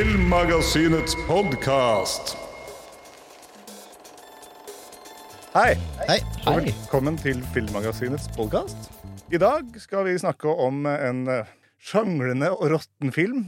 Filmmagasinets podkast. Hei, Hei. Hei. velkommen til Filmmagasinets podkast. I dag skal vi snakke om en eh, sjanglende og råtten film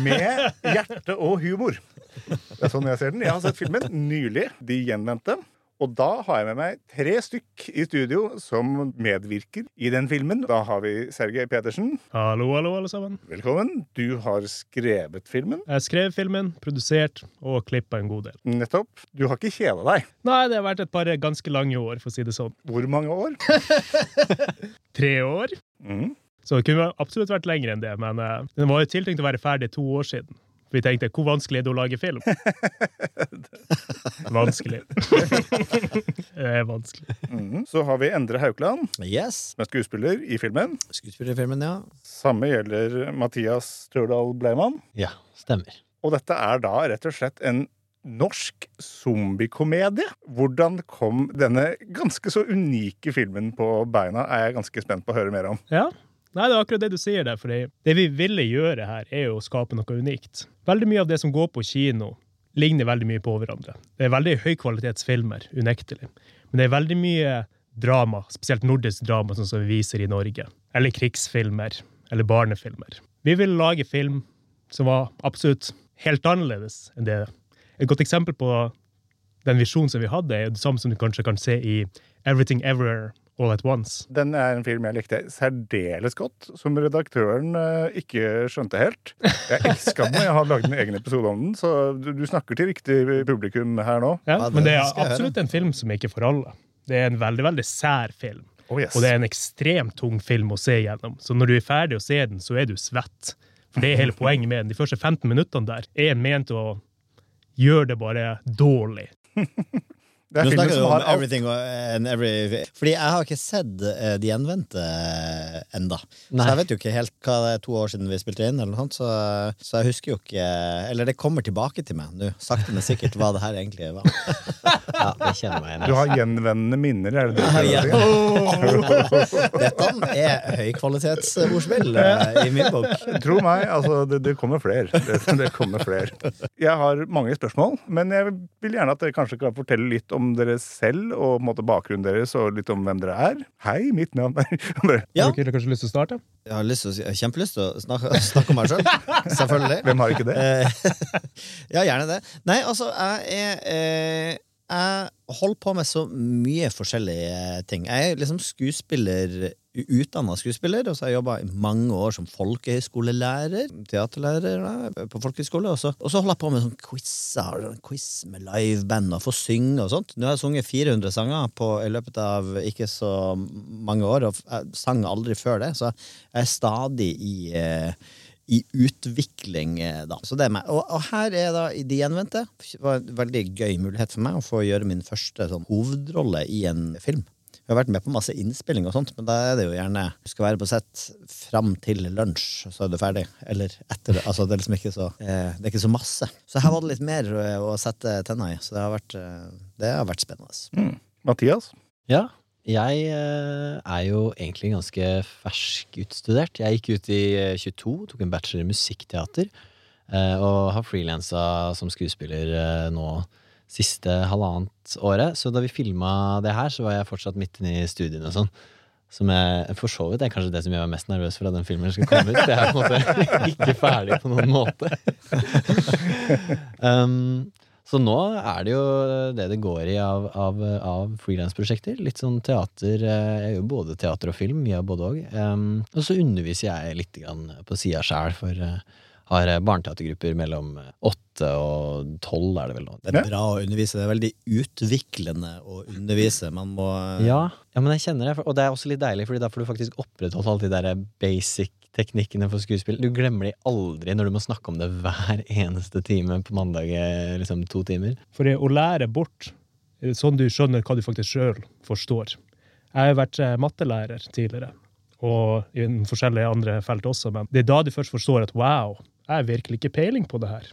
med hjerte og humor. Det er sånn jeg ser den. Jeg har sett filmen nylig. De gjenvendte. Og da har jeg med meg tre stykk i studio som medvirker i den filmen. Da har vi Sergej Petersen. Hallo, hallo, alle sammen. Velkommen. Du har skrevet filmen. Jeg skrev filmen, produsert og klippa en god del. Nettopp. Du har ikke kjeda deg. Nei, det har vært et par ganske lange år, for å si det sånn. Hvor mange år? Tre år. Mm. Så det kunne absolutt vært lenger enn det, men eh, den var jo tiltenkt å være ferdig to år siden. Vi tenkte hvor vanskelig er det å lage film? vanskelig. det er vanskelig. Mhm. Så har vi Endre Haukeland, Yes. som er skuespiller i filmen. Skuespillerfilmen, ja. Samme gjelder Mathias Størdal Bleiman. Ja, stemmer. Og dette er da rett og slett en norsk zombiekomedie. Hvordan kom denne ganske så unike filmen på beina, er jeg ganske spent på å høre mer om. Ja. Nei, det er akkurat det du sier der, for det vi ville gjøre her, er jo å skape noe unikt. Veldig mye av det som går på kino, ligner veldig mye på hverandre. Det er veldig høykvalitetsfilmer, unektelig. Men det er veldig mye drama, spesielt nordisk drama, sånn som vi viser i Norge. Eller krigsfilmer. Eller barnefilmer. Vi ville lage film som var absolutt helt annerledes enn det. Et godt eksempel på den visjonen som vi hadde, er det samme som du kanskje kan se i Everything Everywhere All At Once. Den er en film jeg likte særdeles godt, som redaktøren eh, ikke skjønte helt. Jeg elska den, og jeg har laget en egen episode om den, så du, du snakker til riktig publikum her nå. Ja, men det er absolutt en film som ikke er for alle. Det er en veldig veldig sær film. Oh, yes. Og det er en ekstremt tung film å se gjennom. Så når du er ferdig å se den, så er du svett. For det er hele poenget med den. De første 15 minuttene der er ment å gjøre det bare dårlig. Det er Nå filmen snakker du som om har alt. Everything and Every Fordi jeg har ikke sett uh, De gjenvendte uh, enda. Så jeg vet jo ikke helt hva det er to år siden vi spilte inn, eller noe sånt, så, så jeg husker jo ikke Eller det kommer tilbake til meg nå, sakte, men sikkert, hva det her egentlig var. ja, det kjenner meg igjen. Du har gjenvendende minner, er det det du Ja, prøver? Dette er høykvalitetsordspill uh, i min bok. Tro meg, altså, det, det kommer flere. Det, det kommer flere. Jeg har mange spørsmål, men jeg vil gjerne at dere kanskje kan fortelle litt om dere selv, og på en måte bakgrunnen deres, og litt om hvem dere er. Hei, mitt navn er Ja, Har dere kanskje lyst til å starte? jeg har lyst til å, jeg har kjempelyst til å snakke, snakke om meg sjøl. Selvfølgelig. Hvem har ikke det? Eh, ja, gjerne det. Nei, altså, jeg er eh, Jeg holder på med så mye forskjellige ting. Jeg er liksom skuespiller, utdanna skuespiller, og så har jeg jobba i mange år som folkehøyskolelærer. Teaterlærer da, på folkehøyskole. Og så, og så holder jeg på med sånn quizer, quiz med liveband og få synge og sånt. Nå har jeg sunget 400 sanger på, i løpet av ikke så mange år, og jeg sang aldri før det, så jeg er stadig i eh, i utvikling, eh, da. Så det er meg. Og, og her er da De gjenvendte. Det var en veldig gøy mulighet for meg å få gjøre min første sånn, hovedrolle i en film. Jeg har vært med på masse innspilling, og sånt, men da er det jo gjerne Du skal være på sett fram til lunsj, så er du ferdig. Eller etter det. Altså, det er liksom ikke så eh, Det er ikke så masse. Så her var det litt mer eh, å sette tenna i. Så det har vært, eh, det har vært spennende. Mathias? Ja, jeg er jo egentlig ganske ferskutstudert. Jeg gikk ut i eh, 22, tok en bachelor i musikkteater, eh, og har frilansa som skuespiller nå siste halvannet året. Så da vi filma det her, så var jeg fortsatt midt inne i studiene og sånn. Som jeg for så vidt er kanskje det som gjør meg mest nervøs for at den filmen skal komme ut. Jeg er på en måte ikke ferdig på noen måte. um, så nå er det jo det det går i av, av, av frilansprosjekter. Litt sånn teater. eh, Jeg gjør både teater og film. Mye av både òg. Um, og så underviser jeg litt på sida sjæl for eh, har eh, barneteatergrupper mellom eh, åtte og tolv, er det vel nå. Det er bra å undervise. Det er veldig utviklende å undervise. Man må Ja, ja, men jeg kjenner det. Og det er også litt deilig, Fordi da får du faktisk opprettholdt alle de der basic teknikkene for skuespill. Du glemmer de aldri når du må snakke om det hver eneste time på mandag, eh, liksom to timer. For det å lære bort, sånn du skjønner hva du faktisk sjøl forstår. Jeg har vært eh, mattelærer tidligere, og i forskjellige andre felt også, men det er da du først forstår at wow, jeg har virkelig ikke peiling på det her.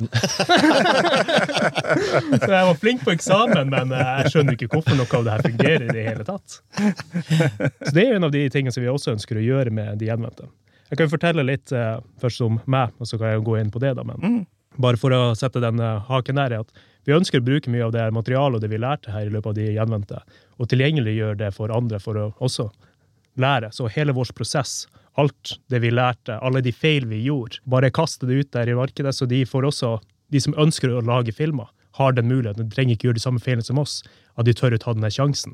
Så jeg var flink på eksamen, men eh, jeg skjønner ikke hvorfor noe av det her fungerer i det hele tatt. Så det er en av de tingene som vi også ønsker å gjøre med de gjenvendte. Jeg kan jo fortelle litt eh, først om meg, og så kan jeg gå inn på det. da, men Bare for å sette den eh, haken der, er at vi ønsker å bruke mye av det materialet og det vi lærte her i løpet av de gjenvendte, og tilgjengeliggjøre det for andre for å også lære. Så hele vår prosess, alt det vi lærte, alle de feil vi gjorde, bare kaste det ut der i markedet, så de får også, de som ønsker å lage filmer, har den muligheten. De trenger ikke gjøre de samme feilene som oss, at de tør å ta denne sjansen.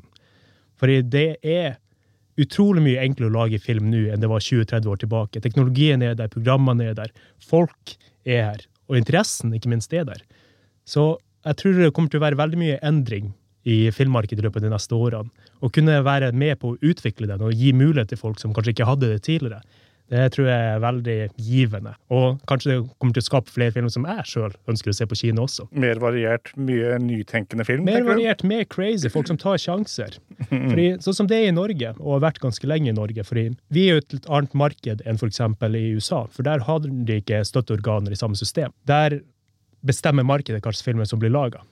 Fordi det er utrolig mye enklere å lage film nå enn det var 20-30 år tilbake. Teknologien er der, programmene er der, folk er her, og interessen ikke minst er der. Så jeg tror det kommer til å være veldig mye endring i filmmarkedet i løpet av de neste årene. Å kunne være med på å utvikle den og gi mulighet til folk som kanskje ikke hadde det tidligere. Det tror jeg er veldig givende. Og kanskje det kommer til å skape flere filmer som jeg sjøl ønsker å se på kino også. Mer variert, mye nytenkende film. Mer variert, mer crazy, folk som tar sjanser. Fordi, sånn som det er i Norge, og har vært ganske lenge i Norge. fordi Vi er jo et litt annet marked enn f.eks. i USA, for der har de ikke støtteorganer i samme system. Der bestemmer markedet hvilke filmer som blir laga.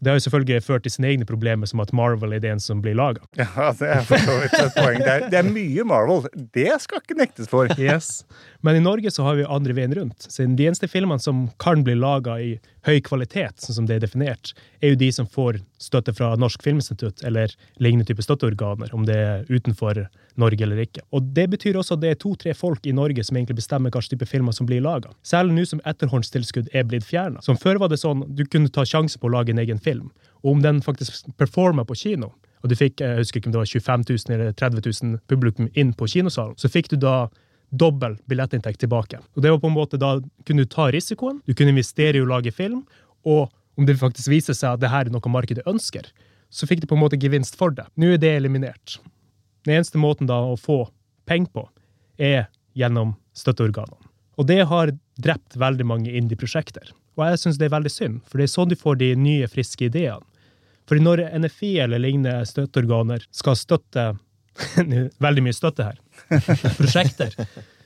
Det har jo selvfølgelig ført til sine egne problemer, som at Marvel er den som blir laga. Ja, det er for så vidt et poeng. Det er, det er mye Marvel. Det skal ikke nektes for. Yes. Men i Norge så har vi andre veien rundt. Så de eneste filmene som kan bli laga i høy kvalitet, sånn som det er definert, er jo de som får støtte fra Norsk Filminstitutt eller lignende type støtteorganer, om det er utenfor Norge eller ikke. Og Det betyr også at det er to-tre folk i Norge som egentlig bestemmer hvilke type filmer som blir laga. Særlig nå som etterhåndstilskudd er blitt fjerna. Som før var det sånn du kunne ta sjanse på å lage en egen film. Og om den faktisk performa på kino, og du fikk jeg husker ikke om det var 25 000 eller 30 000 publikum inn på kinosalen, så fikk du da dobbel billettinntekt tilbake. Og det var på en måte Da kunne du ta risikoen, du kunne investere i å lage film, og om det faktisk viser seg at det her er noe markedet ønsker, så fikk du på en måte gevinst for det. Nå er det eliminert. Den eneste måten da å få penger på, er gjennom støtteorganene. Og det har drept veldig mange indie-prosjekter. Og jeg syns det er veldig synd, for det er sånn du får de nye, friske ideene. Fordi når NFI eller lignende støtteorganer skal støtte Veldig mye støtte her. Prosjekter.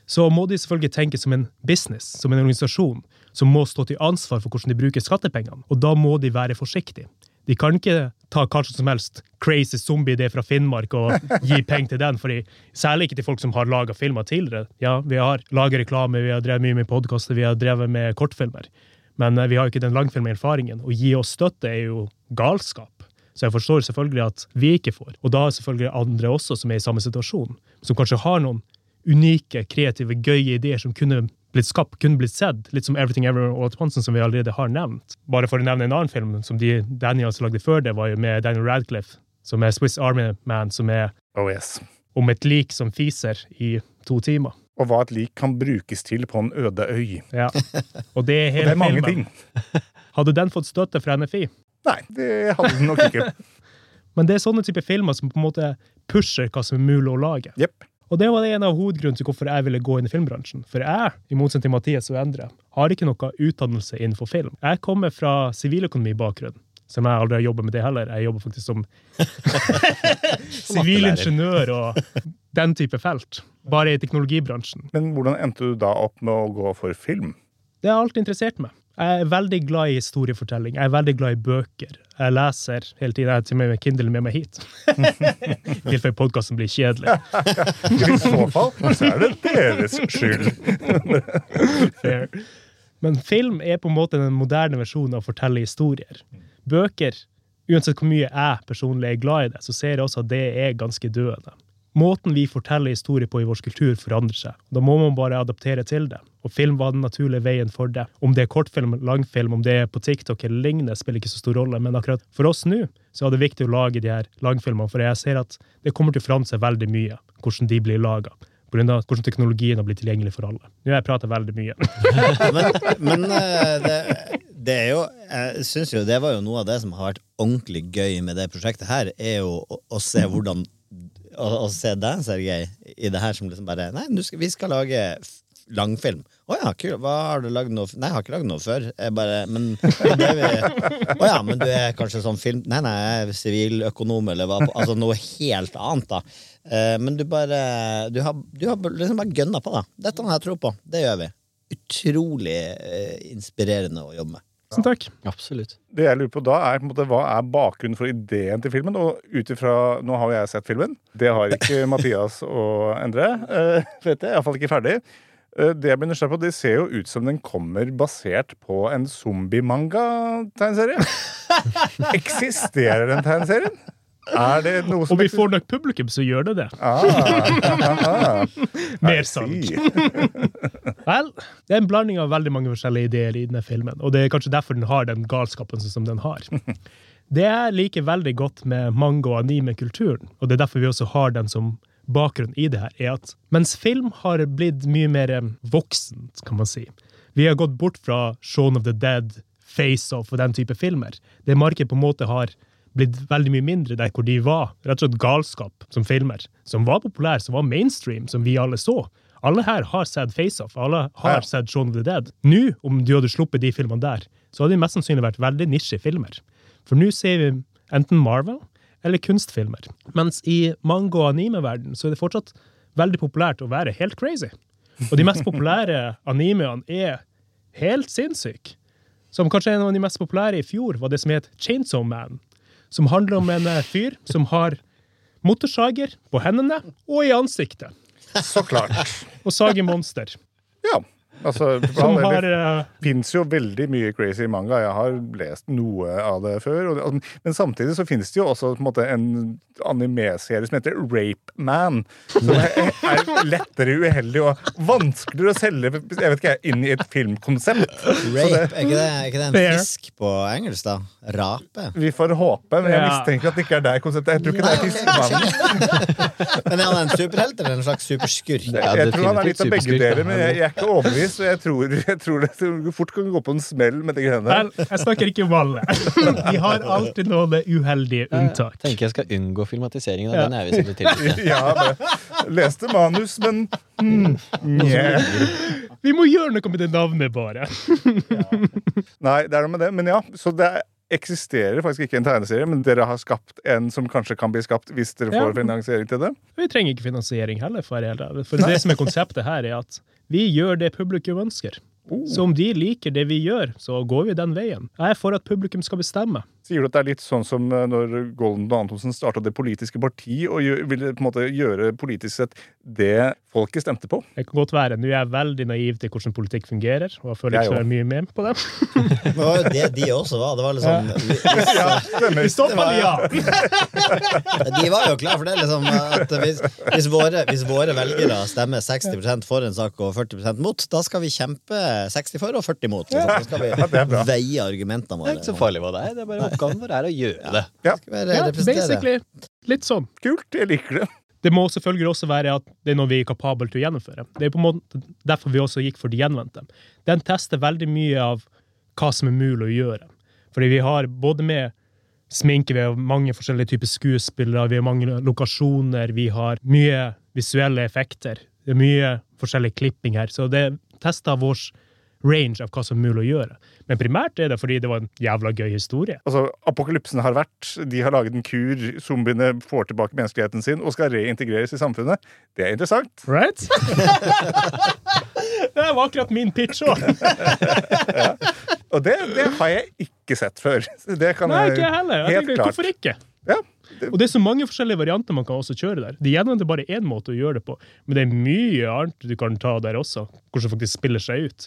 Så må de selvfølgelig tenke som en business, som en organisasjon, som må stå til ansvar for hvordan de bruker skattepengene. Og da må de være forsiktige. De kan ikke ta kanskje som helst crazy zombie-idé fra Finnmark og gi penger til den, fordi, særlig ikke til folk som har laga filmer tidligere. Ja, vi har laga reklame, vi har drevet mye med podkaster, vi har drevet med kortfilmer. Men eh, vi har jo ikke den langfilmerfaringen. Å gi oss støtte er jo galskap. Så jeg forstår selvfølgelig at vi ikke får. Og da er selvfølgelig andre også som er i samme situasjon, som kanskje har noen unike, kreative, gøye ideer som kunne blitt skapt, kunne blitt sett. Litt som Everything Ever All At Once, som vi allerede har nevnt. Bare for å nevne en annen film som de Daniels lagde før det, var jo med Daniel Radcliffe, som er Swiss Army Man, som er Oh yes. om et lik som fiser i to timer. Og hva et lik kan brukes til på en øde øy. Ja. Og det er hele det er mange filmen. ting. Hadde den fått støtte fra NFI? Nei, det hadde den nok ikke. Men det er sånne type filmer som på en måte pusher hva som er mulig å lage. Yep. Og det var en av hovedgrunnene til hvorfor jeg ville gå inn i filmbransjen. For jeg, i motsetning til Mathias og Endre, har ikke noe utdannelse innenfor film. Jeg kommer fra siviløkonomibakgrunn, som jeg aldri har jobbet med det heller. Jeg jobber faktisk som sivilingeniør og den type felt. Bare i teknologibransjen. Men hvordan endte du da opp med å gå for film? Det har alltid interessert meg. Jeg er veldig glad i historiefortelling. Jeg er veldig glad i bøker. Jeg leser hele tiden. Jeg har til og med Kindle med meg hit. I tilfelle podkasten blir kjedelig. I så fall så er det deres skyld. Fair. Men film er på en måte den moderne versjonen av å fortelle historier. Bøker, uansett hvor mye jeg personlig er glad i det, så ser jeg også at det er ganske døende. Måten vi forteller historier på i vår kultur, forandrer seg. Da må man bare adaptere til det. Og film var den naturlige veien for det. Om det er kortfilm, langfilm, om det er på TikTok eller lignende, spiller ikke så stor rolle. Men akkurat for oss nå så er det viktig å lage de her langfilmene, for jeg ser at det kommer til å forandre seg veldig mye, hvordan de blir laga. Av hvordan teknologien har blitt tilgjengelig for alle. Nå har jeg prata veldig mye. Men, men eh, det, det er jo Jeg syns jo det var jo noe av det som har vært ordentlig gøy med det prosjektet her, er jo å, å se hvordan å, å se deg, Sergej, i det her som liksom bare Nei, skal, vi skal lage f- langfilm. Å ja, kult. Hva har du lagd noe Nei, jeg har ikke lagd noe før. Jeg bare Men Å ja, men du er kanskje sånn film... Nei, nei, jeg er siviløkonom, eller hva Altså noe helt annet, da. Eh, Men du bare Du har, du har liksom bare gønna på, da. Dette har jeg tro på. Det gjør vi. Utrolig eh, inspirerende å jobbe med. Tusen takk. Absolutt. Det jeg lurer på da er på en måte, Hva er bakgrunnen for ideen til filmen? Og ut ifra, Nå har jo jeg sett filmen. Det har ikke Mathias og Endre. Uh, vet jeg, Iallfall ikke ferdig. Eh, det jeg blir nysgjerrig på, det ser jo ut som den kommer basert på en zombie-manga-tegneserie. Eksisterer den tegneserien? Er det noe som Og vi får nok publikum, så gjør det det. ah, Mer sant. salg. see. Vel, det er en blanding av veldig mange forskjellige ideer i denne filmen, og det er kanskje derfor den har den galskapen som den har. Det jeg liker veldig godt med manga- og anime-kulturen, og det er derfor vi også har den som bakgrunn i det her, er at mens film har blitt mye mer eh, voksent, kan man si Vi har gått bort fra Shaun of the Dead, Face-Off og den type filmer. Det markedet på en måte har blitt veldig mye mindre der hvor de var rett og slett galskap som filmer. Som var populær, som var mainstream, som vi alle så. Alle her har sett Face-Off, alle har Ja. sett Shaun of the Dead. Nå, om du hadde sluppet de filmene der, så hadde de mest sannsynlig vært veldig nisjefilmer. For nå ser vi enten Marvel eller kunstfilmer. Mens i manga- og anime-verden så er det fortsatt veldig populært å være helt crazy. Og de mest populære animeene er helt sinnssyke. Som kanskje en av de mest populære i fjor var det som het Chainsaw Man. Som handler om en eh, fyr som har motorsager på hendene og i ansiktet. Så klart. Og sager monster. Ja. Altså, Som det har eh, fins jo veldig mye crazy manga. Jeg har lest noe av det før. Og, men samtidig så finnes det jo også på en, måte, en anime-serie som heter Rape Man. Som er, er lettere uheldig og vanskeligere å selge jeg vet ikke, inn i et filmkonsept. Rape, er ikke det, er ikke det en fisk på engelsk, da? Rape? Vi får håpe, men jeg mistenker at det ikke er der konseptet. Jeg tror ikke det er fisk. Men er han en superhelt eller en slags superskurk? Jeg, Jeg tror han er litt av begge deler, men jeg, jeg er ikke overbevist. Så jeg tror, jeg tror det fort kan gå på en smell med de greiene der. Vel, jeg snakker ikke om alle. Vi har alltid noen uheldige unntak. Jeg Tenker jeg skal unngå filmatiseringen av Ja. den. er vi så. Ja, leste manus, men mm, yeah. Vi må gjøre noe med det navnet, bare. Nei, det er noe med det. Men ja, så det eksisterer faktisk ikke en tegneserie, men dere har skapt en som kanskje kan bli skapt hvis dere Ja. får finansiering til det? Vi trenger ikke finansiering heller. For, for det som er konseptet her, er at vi gjør det publikum ønsker. Så om de liker det vi gjør, så går vi den veien. Jeg er for at publikum skal bestemme. Sier du at det er litt sånn som eh, når Golden og Antonsen starta Det politiske parti, og ville på en måte gjøre politisk sett det folket stemte på? Det kan godt være. Nå er jeg veldig naiv til hvordan politikk fungerer, og jeg føler Jeg ikke så mye med på det. Men det var jo det de også var. Det var liksom Ja, stemmer. Stoppa de, ja! De var jo klar for det, liksom. At hvis, hvis, våre, hvis våre velgere stemmer 60% for en sak og 40% mot, da skal vi kjempe 60 for og 40 mot. Liksom. Da skal vi veie argumentene våre. Det er ikke så farlig hva det er. Det er bare oppgaven vår er å gjøre det. Ja, ja basically. Litt sånn. Kult, jeg liker det. Det må selvfølgelig også være at det er noe vi er kapable til å gjennomføre. Det er på en måte derfor vi også gikk for de gjenvendte. Den tester veldig mye av hva som er mulig å gjøre. Fordi vi har både med sminke, vi har mange forskjellige typer skuespillere, vi har mange lokasjoner, vi har mye visuelle effekter. Det er mye forskjellig klipping her, så det tester vår range av hva som er mulig å gjøre. Men primært er det fordi det var en jævla gøy historie. Altså, Apokalypsen har vært, de har laget en kur, zombiene får tilbake menneskeligheten sin og skal reintegreres i samfunnet. Det er interessant. Right? det var akkurat min pitch òg. Og det, det har jeg ikke sett før. Det kan Nei, ikke jeg heller. Jeg helt tenker, klart. hvorfor ikke? Ja, Og det er så mange forskjellige varianter man kan også kjøre der. Det er bare én måte å gjøre det på, men det er mye annet du kan ta der også, hvordan det faktisk spiller seg ut.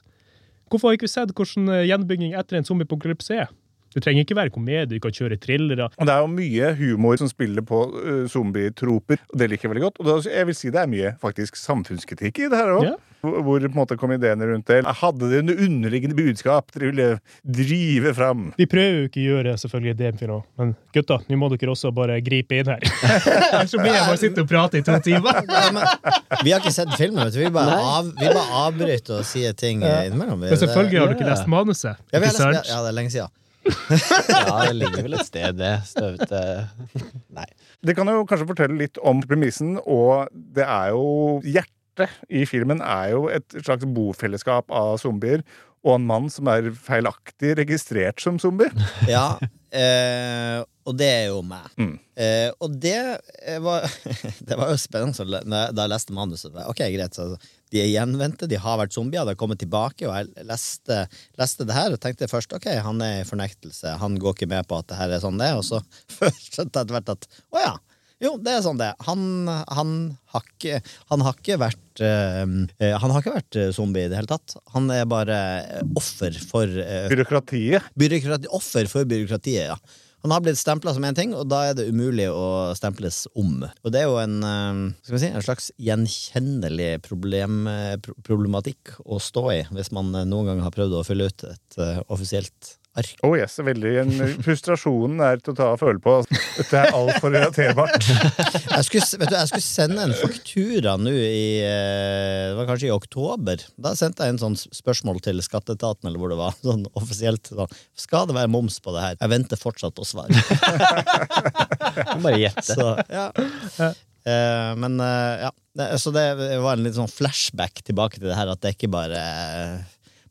Hvorfor har ikke vi sett hvordan eh, gjenbygging etter en zombiepokalypse er? Det trenger ikke være komedie, du kan kjøre thrillere. Det er jo mye humor som spiller på uh, zombietroper, og det liker jeg veldig godt. Og jeg vil si det er mye faktisk samfunnskritikk i det her òg. Hvor på en måte kom ideene rundt det? Hadde det en underliggende budskap dere ville drive fram? Vi prøver jo ikke å gjøre selvfølgelig det men gutta, nå må dere også bare gripe inn her. Ellers så blir jeg bare sitte og prate i to timer. Vi har ikke sett filmen, vet du. Vi bare, av, vi bare avbryter og sier ting eh, innimellom. Men selvfølgelig har du ikke lest manuset. Ja, vi har lest, ja, det er lenge siden. Ja, det ligger vel et sted, det støvete Nei. Det kan jo kanskje fortelle litt om premissen, og det er jo Hjertet i filmen er jo et slags bofellesskap av zombier, og en mann som er feilaktig registrert som zombie. Ja, eh, og det er jo meg. Mm. Eh, og det eh, var Det var jo spennende da jeg leste manuset. Ok, greit, så De er gjenvendte, de har vært zombier, de har kommet tilbake, og jeg leste, leste det her og tenkte først ok, han er i fornektelse, han går ikke med på at det her er sånn det er, og så skjønte jeg etter hvert at å ja. Jo, det er sånn det. Han, han, har, ikke, han har ikke vært eh, Han har ikke vært eh, zombie i det hele tatt. Han er bare offer for eh, Byråkratiet. byråkrati, offer for byråkratiet, ja. Han har blitt stempla som én ting, og da er det umulig å stemples om. Og det er jo en, si, en slags gjenkjennelig problem, problematikk å stå i, hvis man noen gang har prøvd å fylle ut et uh, offisielt ark. Oh yes, veldig en, Frustrasjonen er til å ta og føle på. Dette er altfor relaterbart. Jeg skulle, vet du, jeg skulle sende en faktura nå i eh, Det var kanskje i oktober. Da sendte jeg en sånn spørsmål til skatteetaten, eller hvor det var. Sånn offisielt. Sånn, Skal det være moms på det her? Jeg venter fortsatt på svar. Bare gjette. Så, ja. Eh, men eh, ja. Så det var en litt sånn flashback tilbake til det her, at det ikke bare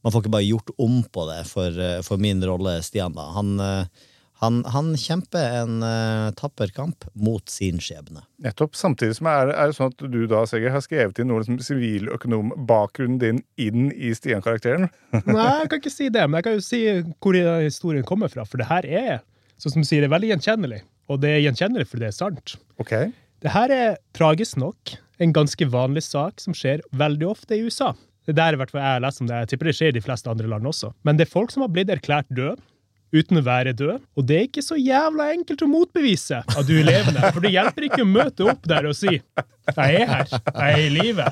Man får ikke bare gjort om på det for, eh, for min rolle, Stian. da Han, eh, han, han kjemper en uh, tapper kamp mot sin skjebne. Nettopp. Samtidig som er, er det sånn at du da, Seger, har skrevet inn noe liksom siviløkonombakgrunnen din inn i Stian-karakteren. Nei, jeg kan ikke si det, men jeg kan jo si hvor historien kommer fra. For det her er, sånn som du sier, det er veldig gjenkjennelig. Og det er gjenkjennelig fordi det er sant. Ok. Det her er tragisk nok en ganske vanlig sak som skjer veldig ofte i USA. Det er der i hvert fall jeg har lest om det. Jeg tipper det skjer i de fleste andre land også. Men det er folk som har blitt erklært død uten å være død. Og det er ikke så jævla enkelt å motbevise at du er levende. For det hjelper ikke å møte opp der og si 'jeg er her, jeg er i live'.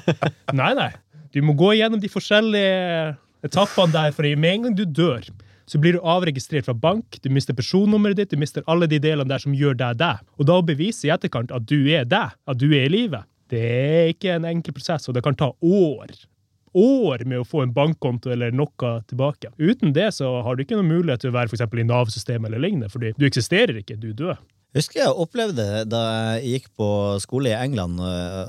Nei, nei. Du må gå gjennom de forskjellige etappene der, for med en gang du dør, så blir du avregistrert fra bank, du mister personnummeret ditt, du mister alle de delene der som gjør deg deg. Og da å bevise i etterkant at du er deg, at du er i live, det er ikke en enkel prosess, og det kan ta år. År med å få en bankkonto eller noe tilbake. Uten det så har du ikke noen mulighet til å være for eksempel i Nav-systemet eller lignende, fordi du eksisterer ikke, du død. Husker jeg opplevde da jeg gikk på skole i England,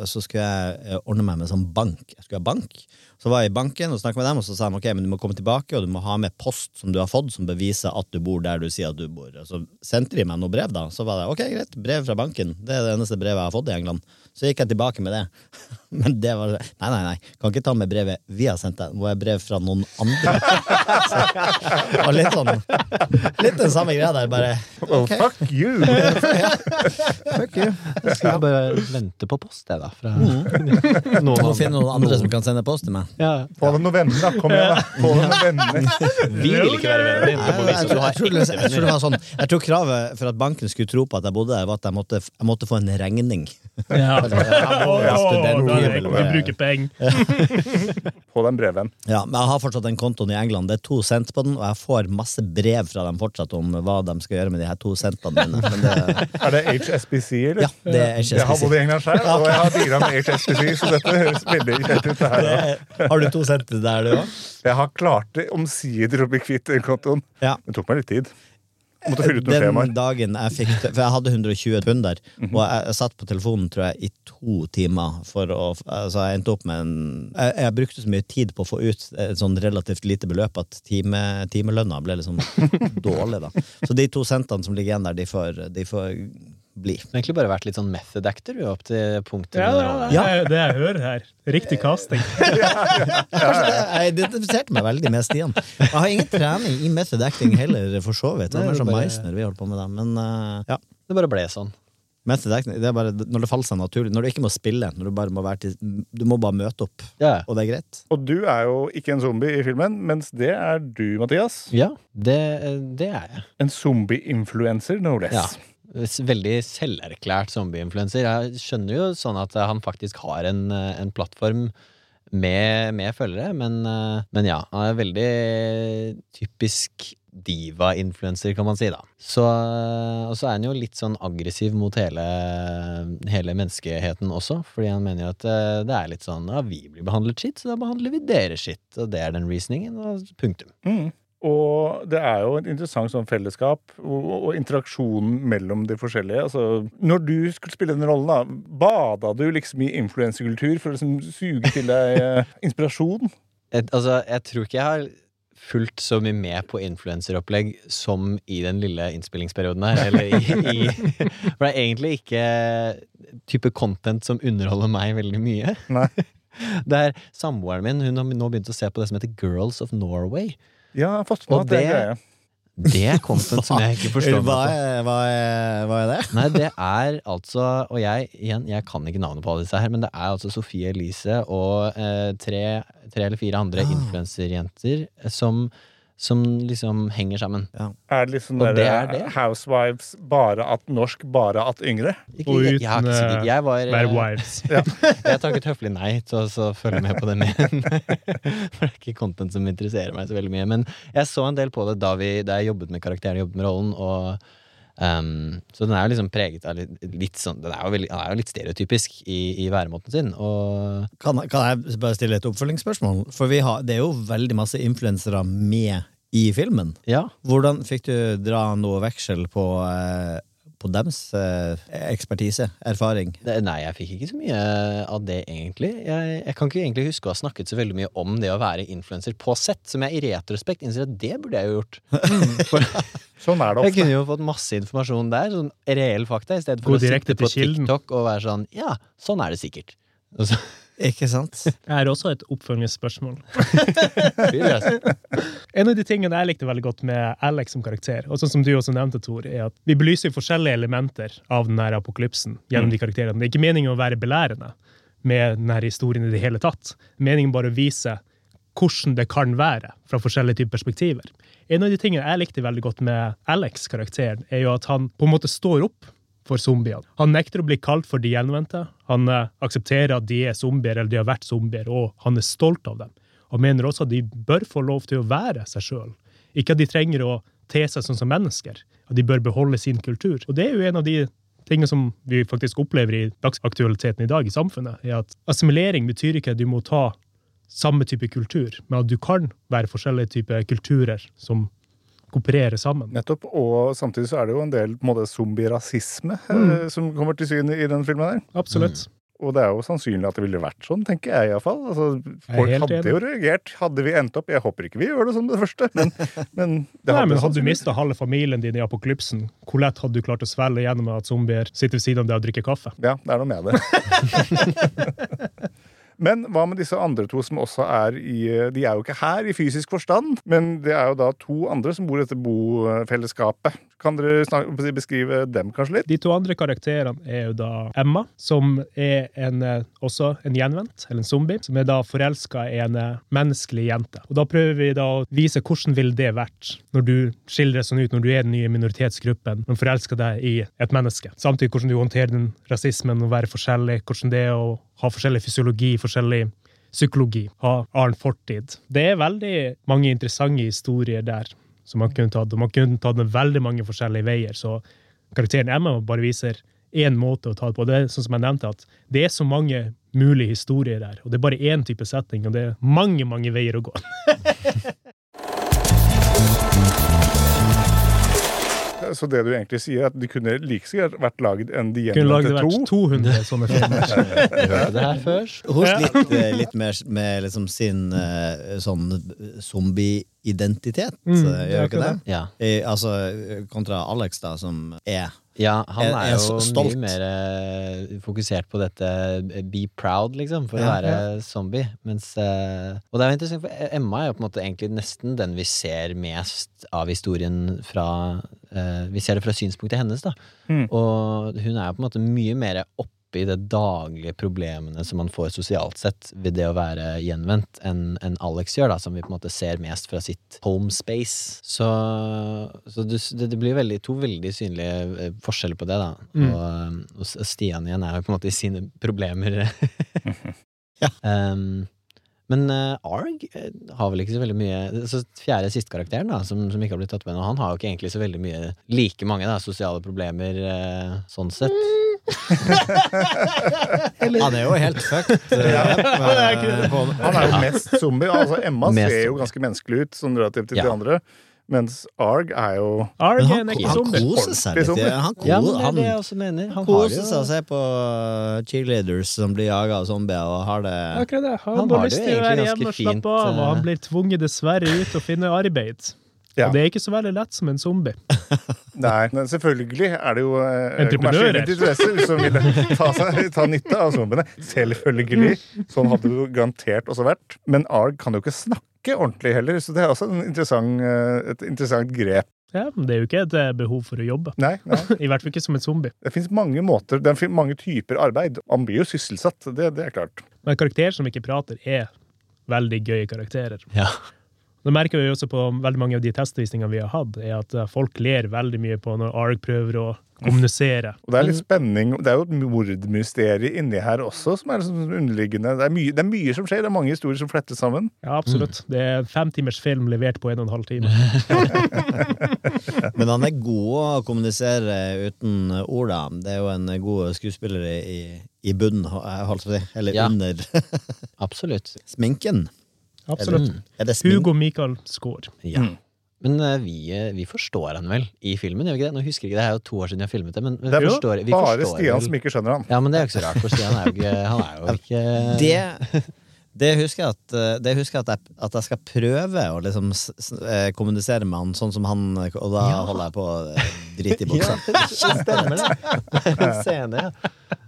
så skulle jeg øh, ordne meg med sånn bank. Jeg skulle ha bank. Så var jeg i banken og snakket med dem, og så sa de ok, men du må komme tilbake, og du må ha med post som du har fått, som beviser at du bor der du sier at du bor. Og så sendte de meg noe brev, da. Så var det ok, greit, brev fra banken. Det er det eneste brevet jeg har fått i England. Så gikk jeg tilbake med det. Men det var Nei, nei, nei. Kan ikke ta med brevet vi har sendt deg. Det må være brev fra noen andre. Så, og litt sånn Litt den samme greia der, bare. Oh, Ok. fuck you! Ja. Fuck you. Jeg skal bare vente på post, jeg, da. Fra Du noen må finne noen andre som kan sende post til meg. Ja, Få deg noen venner, da. Kom igjen, da. Få deg noen venner. vi vil ikke være venner. Jeg, Du du tror, jeg, tror, det- jeg tror det var sånn Jeg tror kravet for at banken skulle tro på at jeg bodde der, var at jeg måtte, jeg måtte få en regning. Ja. Jeg bruker er er. penger. Få deg en brevvenn. Ja, men jeg har fortsatt den kontoen i England. Det er to cent på den, og jeg får masse brev fra dem fortsatt om hva de skal gjøre med de her to centene mine. Men det, Er det HSBC, eller? ja, det er HSBC. Jeg har bodd i. England selv, og jeg har bidratt med HSBC, så dette høres veldig kjent ut. det her. Har du to cent der, du òg? Jeg har klart det omsider å bli kvitt den kontoen. Ja. Det tok meg litt tid. Den skjemaer. dagen jeg fikk For jeg hadde 120 pund der, og jeg, jeg satt på telefonen tror jeg i to timer for å Altså jeg endte opp med en Jeg, jeg brukte så mye tid på å få ut et sånn relativt lite beløp at time, timelønna ble liksom dårlig, da. Så de to sentene som ligger igjen der, de får, de får bli. Du har egentlig bare vært litt sånn method actor opp til punktet. Ja, ja, er det jeg hører her. Riktig casting. Jeg identifiserte meg veldig med Stian. Jeg har ingen trening i method acting heller, for så vidt. Det er mer er som bare- Meisner vi holder på med, da. Men uh, ja. Det bare ble sånn. Method acting, det er bare når det faller seg naturlig. Når du ikke må spille, når du bare må være til Du må bare møte opp, Ja, og det er greit. Og du er jo ikke en zombie i filmen, mens det er du, Mathias. ja det, det er jeg. En zombie-influencer, no less. Ja. Veldig selverklært zombieinfluenser. Jeg skjønner jo sånn at han faktisk har en, en plattform med, med følgere, men, eh, men ja, han er veldig typisk diva-influencer, kan man si, da. Så, og så er han jo litt sånn aggressiv mot hele, hele menneskeheten også, fordi han mener jo at eh, det er litt sånn ja, vi blir behandlet skitt, så da behandler vi dere skitt, og det er den reasoningen, og punktum. Mm. Og det er jo et interessant sånn fellesskap og, og interaksjonen mellom de forskjellige. Altså, når du skulle spille den rollen, da, bada du liksom i influensekultur for å liksom suge til deg eh, inspirasjon? Et, altså, jeg tror ikke jeg har fulgt så mye med på influenseropplegg som i den lille innspillingsperioden her. Eller i, i For det er egentlig ikke type content som underholder meg veldig mye. Nei. Det er Samboeren min hun har nå begynt å se på det som heter Girls of Norway. Ja, jeg har fått med at det er det- Det er content som jeg ikke forstår Hva er, hva, er, hva er det? Nei, det er altså Og jeg, igjen, jeg kan ikke navnet på alle disse her, men det er altså Sofie Elise og eh, tre, tre eller fire andre Ah. influenserjenter som, som liksom henger sammen. Er det liksom Og det der, er det. Housewives bare at norsk, bare at yngre? Ikke, Og jeg, jeg, ikke jeg var Være eh, wives. Jeg takket høflig nei til å så følge med på det mer. For det er ikke content som interesserer meg så veldig mye. Men jeg så en del på det da, vi, da jeg jobbet med karakteren, jobbet med rollen. Og, ehm, så den er jo liksom preget av litt, litt sånn Den er jo, veldig, den er jo litt stereotypisk i, i væremåten sin. Og Kan, kan jeg bare stille et oppfølgingsspørsmål? For vi har, det er jo veldig masse influensere med i filmen. ja, Hvordan fikk du dra noe veksel på, eh, på dems eh, ekspertise, erfaring? nei, jeg fikk ikke så mye av det, egentlig. Jeg, jeg kan ikke egentlig huske å ha snakket så veldig mye om det å være influenser på sett, som jeg i retrospekt innser at det burde jeg jo gjort. For, Sånn er det ofte. Jeg kunne jo fått masse informasjon der, sånn reell fakta, i stedet Gå for å sitte på. TikTok og være sånn Ja, sånn er det sikkert. Og så, Ikke sant? Jeg har også et oppfølgingsspørsmål. En av de tingene jeg likte veldig godt med Alex som karakter, og sånn som du også nevnte, Tor, er at vi belyser forskjellige elementer av den her apokalypsen gjennom de karakterene. Det er ikke meningen å være belærende med denne historien i det hele tatt. Meningen bare å vise hvordan det kan være fra forskjellige typer perspektiver. En av de tingene jeg likte veldig godt med Alex-karakteren, er jo at han på en måte står opp for zombiene. Han nekter å bli kalt for de gjenvendte. Han eh, aksepterer at de er zombier, eller de har vært zombier, og han er stolt av dem. Han mener også at de bør få lov til å være seg sjøl. Ikke at de trenger å te seg sånn som mennesker. At de bør beholde sin kultur. Og det er jo en av de tingene som vi faktisk opplever i dagsaktualiteten i dag i samfunnet, er at assimilering betyr ikke at du må ta samme type kultur, men at du kan være forskjellige typer kulturer som koopererer sammen. Nettopp, Og samtidig så er det jo en del på en måte zombierasisme Mm. eh, som kommer til syne i den filmen. der. Absolutt. Og det er jo sannsynlig at det ville vært sånn, tenker jeg iallfall. Altså, folk hadde enig. jo reagert. Hadde vi endt opp Jeg håper ikke vi gjør det som det første, men, men det Nei, men Hadde du mista halve familien din i apokalypsen, hvor lett hadde du klart å svelge gjennom at zombier sitter ved siden av deg og drikker kaffe? Ja, det er noe med det. Men hva med disse andre to som også er i De er jo ikke her i fysisk forstand, men det er jo da to andre som bor i dette bofellesskapet. Kan dere snakke, beskrive dem kanskje litt? De to andre karakterene er jo da Emma, som er en, også en gjenvendt, eller en zombie, som er da forelska i en eh, menneskelig jente. Og da prøver vi da å vise hvordan vil det vært når du skildres sånn ut, når du er den nye minoritetsgruppen, men forelsker deg i et menneske. Samtidig hvordan du håndterer den rasismen å være forskjellig, hvordan det er å ha forskjellig fysiologi, forskjellig psykologi, ha annen fortid. Det er veldig mange interessante historier der som man kunne tatt, og man kunne tatt den veldig mange forskjellige veier. Så karakteren Emma bare viser én måte å ta det på. Det er sånn som jeg nevnte, at det er så mange mulige historier der, og det er bare én type setting, og det er mange, mange veier å gå. Så det du egentlig sier, er at de kunne like sikkert vært laget en laget gjenvendte to. 200 sånne filmer. Hørte det her først. Hun litt, litt mer med liksom sin sånn sånn zombie-identitet, Mm, eh, gjør ikke det? det? Ja. I, altså kontra Alex, da, som er ja, han er er jo stolt. mye mer eh, fokusert på dette eh, be proud, liksom, for å Ja, være zombie. Mens Og det er jo interessant, for Emma er jo på en måte egentlig nesten den vi ser mest av historien fra Vi ser det fra synspunktet hennes, da. Mm. Og hun er jo på en måte mye mer i de daglige problemene som man får sosialt sett ved det å være gjenvendt, enn en Alex gjør, da, som vi på en måte ser mest fra sitt home space. Så, så det, det blir veldig, to veldig synlige eh, forskjeller på det, da. Mm. Og, og Stian igjen er jo på en måte i sine problemer. Ja. Um, Men uh, Arg eh, har vel ikke så veldig mye Så Fjerde siste karakteren, da, som, som ikke har blitt tatt med nå, han har jo ikke egentlig så veldig mye like mange da, sosiale problemer uh, sånn sett. Han er jo helt fucked. eh, på- Han er jo mest zombie. Altså, Emma Mest ser jo ganske menneskelig ut, sånn relativt til Ja. de andre. Mens Arg er jo Arg er han, han koser seg litt. Han, ko, Ja, men han det også mener. Han koser seg og ser på uh, cheerleaders som blir jaga av zombier, og har det Akkurat det. Han, Han har lyst det til å være hjemme og fint, slappe av, og eh. han blir tvunget dessverre ut og finne arbeid. Ja. Og det er ikke så veldig lett som en zombie. Nei, men selvfølgelig er det jo eh, kommersielle interesser som ville ta, seg, ta nytte av zombiene. Selvfølgelig. Sånn hadde det jo garantert også vært. Men Arg kan jo ikke snakke ordentlig heller, så det er også en interessant, eh, et interessant grep. Ja, men det er jo ikke et eh, behov for å jobbe. Nei, nei. I hvert fall ikke som en zombie. Det fins mange måter, det er mange typer arbeid. Han blir jo sysselsatt, det, det er klart. Men karakterer som ikke prater, er veldig gøye karakterer. Ja. Det merker vi også på veldig mange av de testvisningene vi har hatt, er at eh, folk ler veldig mye på når ARG prøver å kommunisere. Og det er litt spenning. Det er jo et mordmysterium inni her også, som er liksom underliggende. Det er, mye, det er mye som skjer, det er mange historier som flettes sammen. Ja, absolutt. Det er en femtimers film levert på en og en halv time. Men han er god å kommunisere uten ord, da. Det er jo en god skuespiller i, i bunnen, jeg på å si. Eller Ja. under Absolutt. sminken. Absolutt. Er det? Hugo Michael Skaar. Ja. Mm. Men uh, vi, eh, vi forstår han vel i filmen, gjør vi ikke det? Nå husker jeg ikke, det er jo to år siden jeg har filmet det, men men Det er forstår, vi bare forstår Stian vel. som ikke skjønner han. Ja, men det er jo ikke så rart, for Stian er jo ikke Han er jo ikke Det, det husker jeg at, eh, det husker jeg at, jeg, at jeg skal prøve å liksom s, s, kommunisere med han sånn som han, og da Ja. holder jeg på å drite i buksa. Ja, det stemmer det. Scene, ja.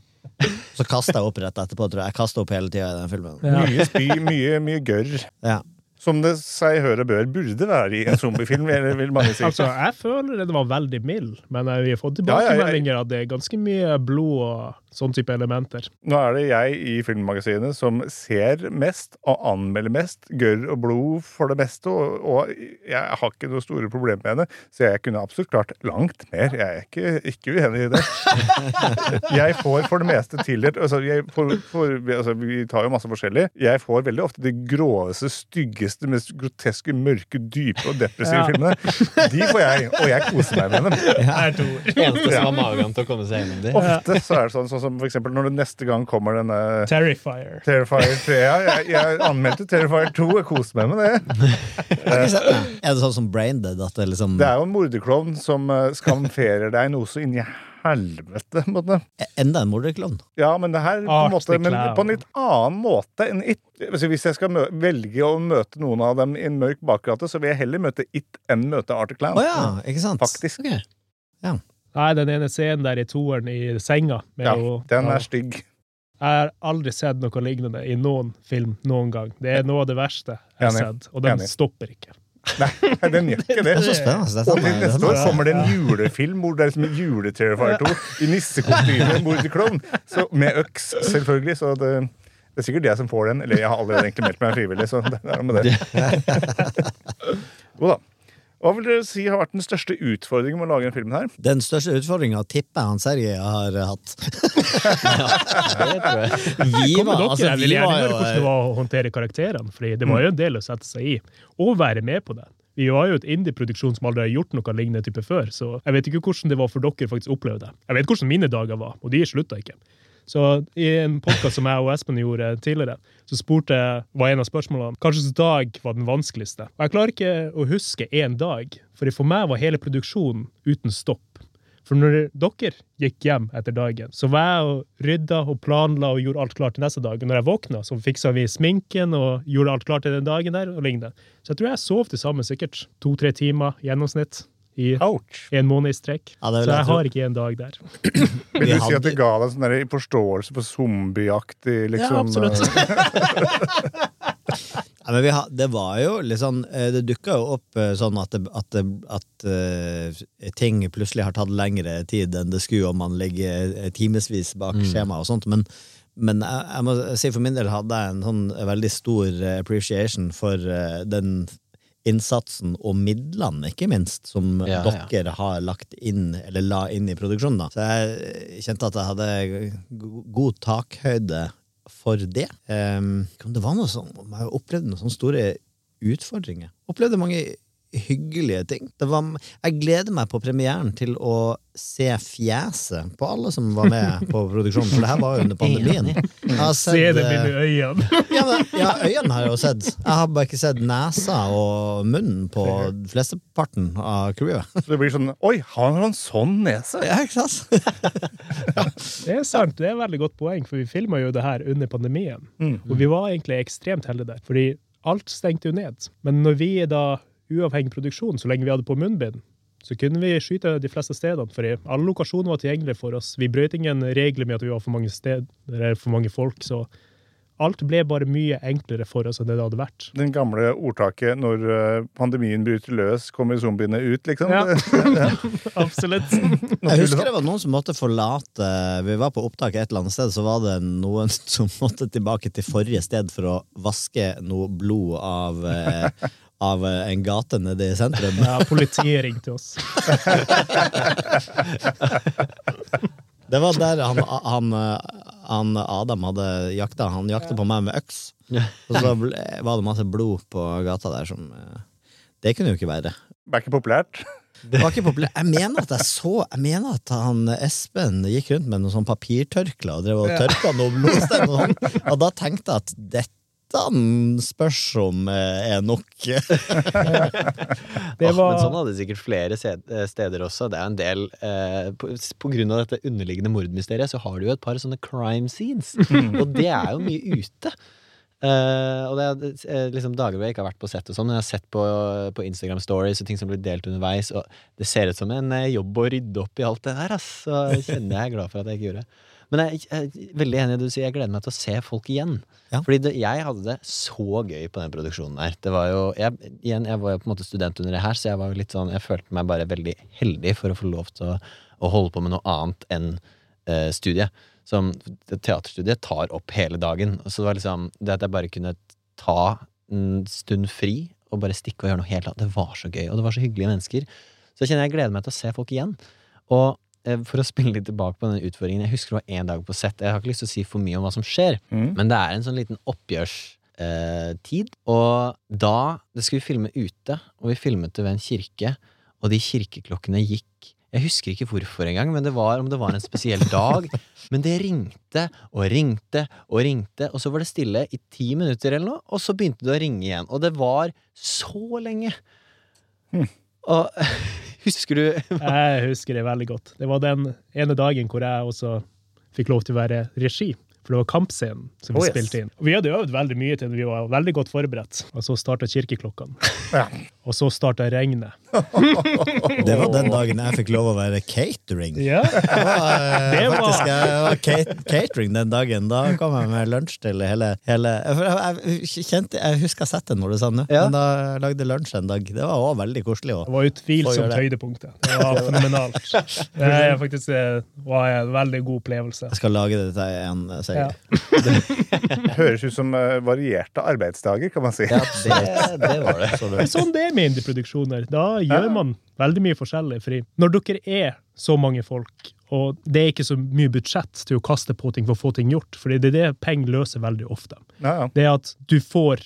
Så kaster jeg opp rett etterpå, tror jeg. Jeg kaster opp hele tida i den filmen. Ja. Mye spy, mye, mye gørr. Ja. Som det seg hør og bør burde være i en zombiefilm, vil vil mange si. Altså, jeg føler den var veldig mild, men eh, vi har fått Ja, ja, ja. tilbakemeldinger at det er ganske mye blod og sånn type elementer. Nå er det jeg i Filmmagasinet som ser mest og anmelder mest. Gørr og blod for det meste. Og, og jeg har ikke noe store problemer med henne, så jeg kunne absolutt klart langt mer. Jeg er ikke, ikke uenig i det. Jeg får for det meste tildelt altså, jeg får, får, altså, Vi tar jo masse forskjellig. Jeg får veldig ofte de groveste, styggeste, mest groteske, mørke, dype og depressive Ja. filmene. De får jeg, og jeg koser meg med dem. Jeg to. Eneste som har magen til å komme seg gjennom dem. Ofte så er det sånn, sånn som for eksempel når det neste gang kommer denne Terrifier. Terrifier 3. Ja, jeg, jeg anmeldte Terrifier 2. Jeg koste meg med det. Er det sånn som Braindead? At det liksom Det er jo en morderklovn som uh, skamferer deg noe så inn i helvete. på en måte. Enda en morderklovn? Ja, men det her på en, måte, men på en litt annen måte enn It. Altså, hvis jeg skal mø velge å møte noen av dem i en mørk bakgate, så vil jeg heller møte It enn møte Arctic Clown. Å ja, ikke sant? Faktisk. Ok. Nei, den ene scenen der i toeren i senga. Med Ja, å- den ja. er stygg. Jeg har aldri sett noe lignende i noen film noen gang. Det er noe av det verste jeg har sett, og den Enig. stopper ikke. Nei, den gjør ikke det. Det er så spennende. Det er Og til sånn- neste år kommer det en julefilm hvor det er liksom en juleterrifier 2 i nissekostyme morderklovn. klovn. Med øks, selvfølgelig. Så det, det er sikkert jeg som får den. Eller jeg har allerede egentlig meldt meg frivillig, så det er noe med det. Jo da. Hva vil dere si har vært den største utfordringen med å lage denne filmen? her? Den største utfordringa tipper jeg han Sergej har hatt. Det tror jeg. Vi var, dere, altså, jeg vil gjerne høre hvordan det var å håndtere karakterene, for det var jo en del å sette seg i, og være med på det. Vi var jo et indie-produksjon som aldri har gjort noe lignende type før, så jeg vet ikke hvordan det var for dere faktisk å oppleve det. Jeg vet hvordan mine dager var, og de slutta ikke. Så i en podkast som jeg og Espen gjorde tidligere, så spurte jeg, var en av spørsmålene Kanskje dag var den vanskeligste. Og jeg klarer ikke å huske én dag, for for meg var hele produksjonen uten stopp. For når dere gikk hjem etter dagen, så var jeg og rydda og planla og gjorde alt klart til neste dag. Og når jeg våkna, så fiksa vi sminken og gjorde alt klart til den dagen der. og lignende. Så jeg tror jeg sov til sammen sikkert to-tre timer gjennomsnitt i Ouch! en måned i strekk. Ja, så jeg har ikke en dag der. Vil du si at det ga deg en sånn forståelse for zombieaktig liksom, Ja, absolutt. Ja, men vi har, det var jo litt sånn eh, Det dukka jo opp eh, sånn at, det, at, det, at eh, ting plutselig har tatt lengre tid enn det skulle om man ligger eh, timevis bak skjema og sånt. Men, men jeg, jeg må si for min del hadde jeg en sånn veldig stor eh, appreciation for eh, den innsatsen og midlene, ikke minst, som Ja, ja. dere har lagt inn, eller la inn i produksjonen. da. Så jeg kjente at jeg hadde god takhøyde for det. Um, det var noe sånn, jeg opplevde noen sånne store utfordringer. Opplevde mange hyggelige ting. Det var, jeg gleder meg på premieren til å se fjeset på alle som var med på produksjonen, for det her var jo under pandemien. Jeg har Se det med øynene. ja, men, ja, øynene har jeg jo sett. Jeg har bare ikke sett nesa og munnen på flesteparten av crewet. Så det blir sånn Oi, har han sånn nese? Ja, ikke sant? Det er sant, det er et veldig godt poeng, for vi filma jo det her under pandemien. Mm. Og vi var egentlig ekstremt heldige der, fordi alt stengte jo ned. Men når vi da uavhengig produksjon, så lenge vi hadde på munnbind, så kunne vi skyte de fleste stedene, for alle lokasjoner var tilgjengelige for oss. Vi brøt ingen regler med at vi var for mange steder, eller for mange folk, så alt ble bare mye enklere for oss enn det det hadde vært. Den gamle ordtaket 'når eh, pandemien bryter løs, kommer zombiene ut', liksom. Ja. Absolutt. Jeg husker det var noen som måtte forlate Vi var på opptak et eller annet sted, så var det noen som måtte tilbake til forrige sted for å vaske noe blod av, eh, av eh, en gate nede i sentrum. Ja, politiet ringte oss. Det var der han, han, han Adam hadde jakta. Han jakta på meg med øks. Og så ble, var det masse blod på gata der som eh, Det kunne jo ikke være. Det er ikke populært. Det var ikke populært. Jeg mener at jeg så Jeg mener at han Espen gikk rundt med noen sånn papirtørkle og drev og tørka noe blodstein og sånn. Og da tenkte jeg at dette spørs om eh, er nok. Var- Men sånn hadde det sikkert flere eh, steder også. Det er en del eh, på, på grunn av dette underliggende mordmysteriet, så har du jo et par sånne crime scenes. og det er jo mye ute. Eh, og det er eh, liksom dager hvor jeg ikke har vært på sett og sånn, men jeg har sett på, på Instagram stories og ting som blir delt underveis, og det ser ut som en jobb å rydde opp i alt det der, ass. Så kjenner jeg er glad for at jeg ikke gjorde det. Men jeg jeg er veldig enig i det du sier, jeg gleder meg til å se folk igjen. Ja. Fordi det, jeg hadde det så gøy på den produksjonen der. Det var jo, jeg, igjen, jeg var jo på en måte student under det her, så jeg var jo litt sånn Jeg følte meg bare veldig heldig for å få lov til å, å holde på med noe annet enn eh, studiet. Som teaterstudiet tar opp hele dagen. Så det var liksom Det at jeg bare kunne ta en stund fri og bare stikke og gjøre noe helt annet, det var så gøy. Og det var så hyggelige mennesker. Så jeg kjenner jeg gleder meg til å se folk igjen. Og for å spille litt tilbake på den utfordringen Jeg husker det var én dag på sett. Jeg har ikke lyst til å si for mye om hva som skjer, Mm. men det er en sånn liten oppgjørstid. og da Det skulle vi filme ute, og vi filmet det ved en kirke, og de kirkeklokkene gikk jeg husker ikke hvorfor engang, men det var om det var en spesiell dag. Men det ringte og ringte og ringte, og så var det stille i ti minutter eller noe, og så begynte det å ringe igjen. Og det var så lenge! Og husker du Jeg husker det veldig godt. Det var den ene dagen hvor jeg også fikk lov til å være regi. For det var kampscenen som vi Oh, yes. spilte inn. Og vi hadde øvd veldig mye til. Vi var veldig godt forberedt. Og så starta kirkeklokkene. Og så starta regnet. Det var den dagen jeg fikk lov å være catering. Ja. Det var, eh, Det var- faktisk, jeg var cat- catering den dagen. Da kom jeg med lunsj til hele, hele jeg, jeg, kjente, jeg husker jeg sett det når du sa det, Ja. men da jeg lagde lunsj en dag. Det var også veldig koselig. Det var utvilsomt høydepunktet. Det var fenomenalt. Det er faktisk eh, var en veldig god opplevelse. Jeg skal lage det til en eh, Ja. Høres ut som eh, varierte arbeidsdager, kan man si. Ja, det, det var det. Så Det sånn det er med indieproduksjoner. Da gjør man veldig mye forskjellig. Fordi når dere er så mange folk, og det er ikke så mye budsjett til å kaste på ting for å få ting gjort, fordi det er det penger løser veldig ofte. Ja, ja. Det er at du får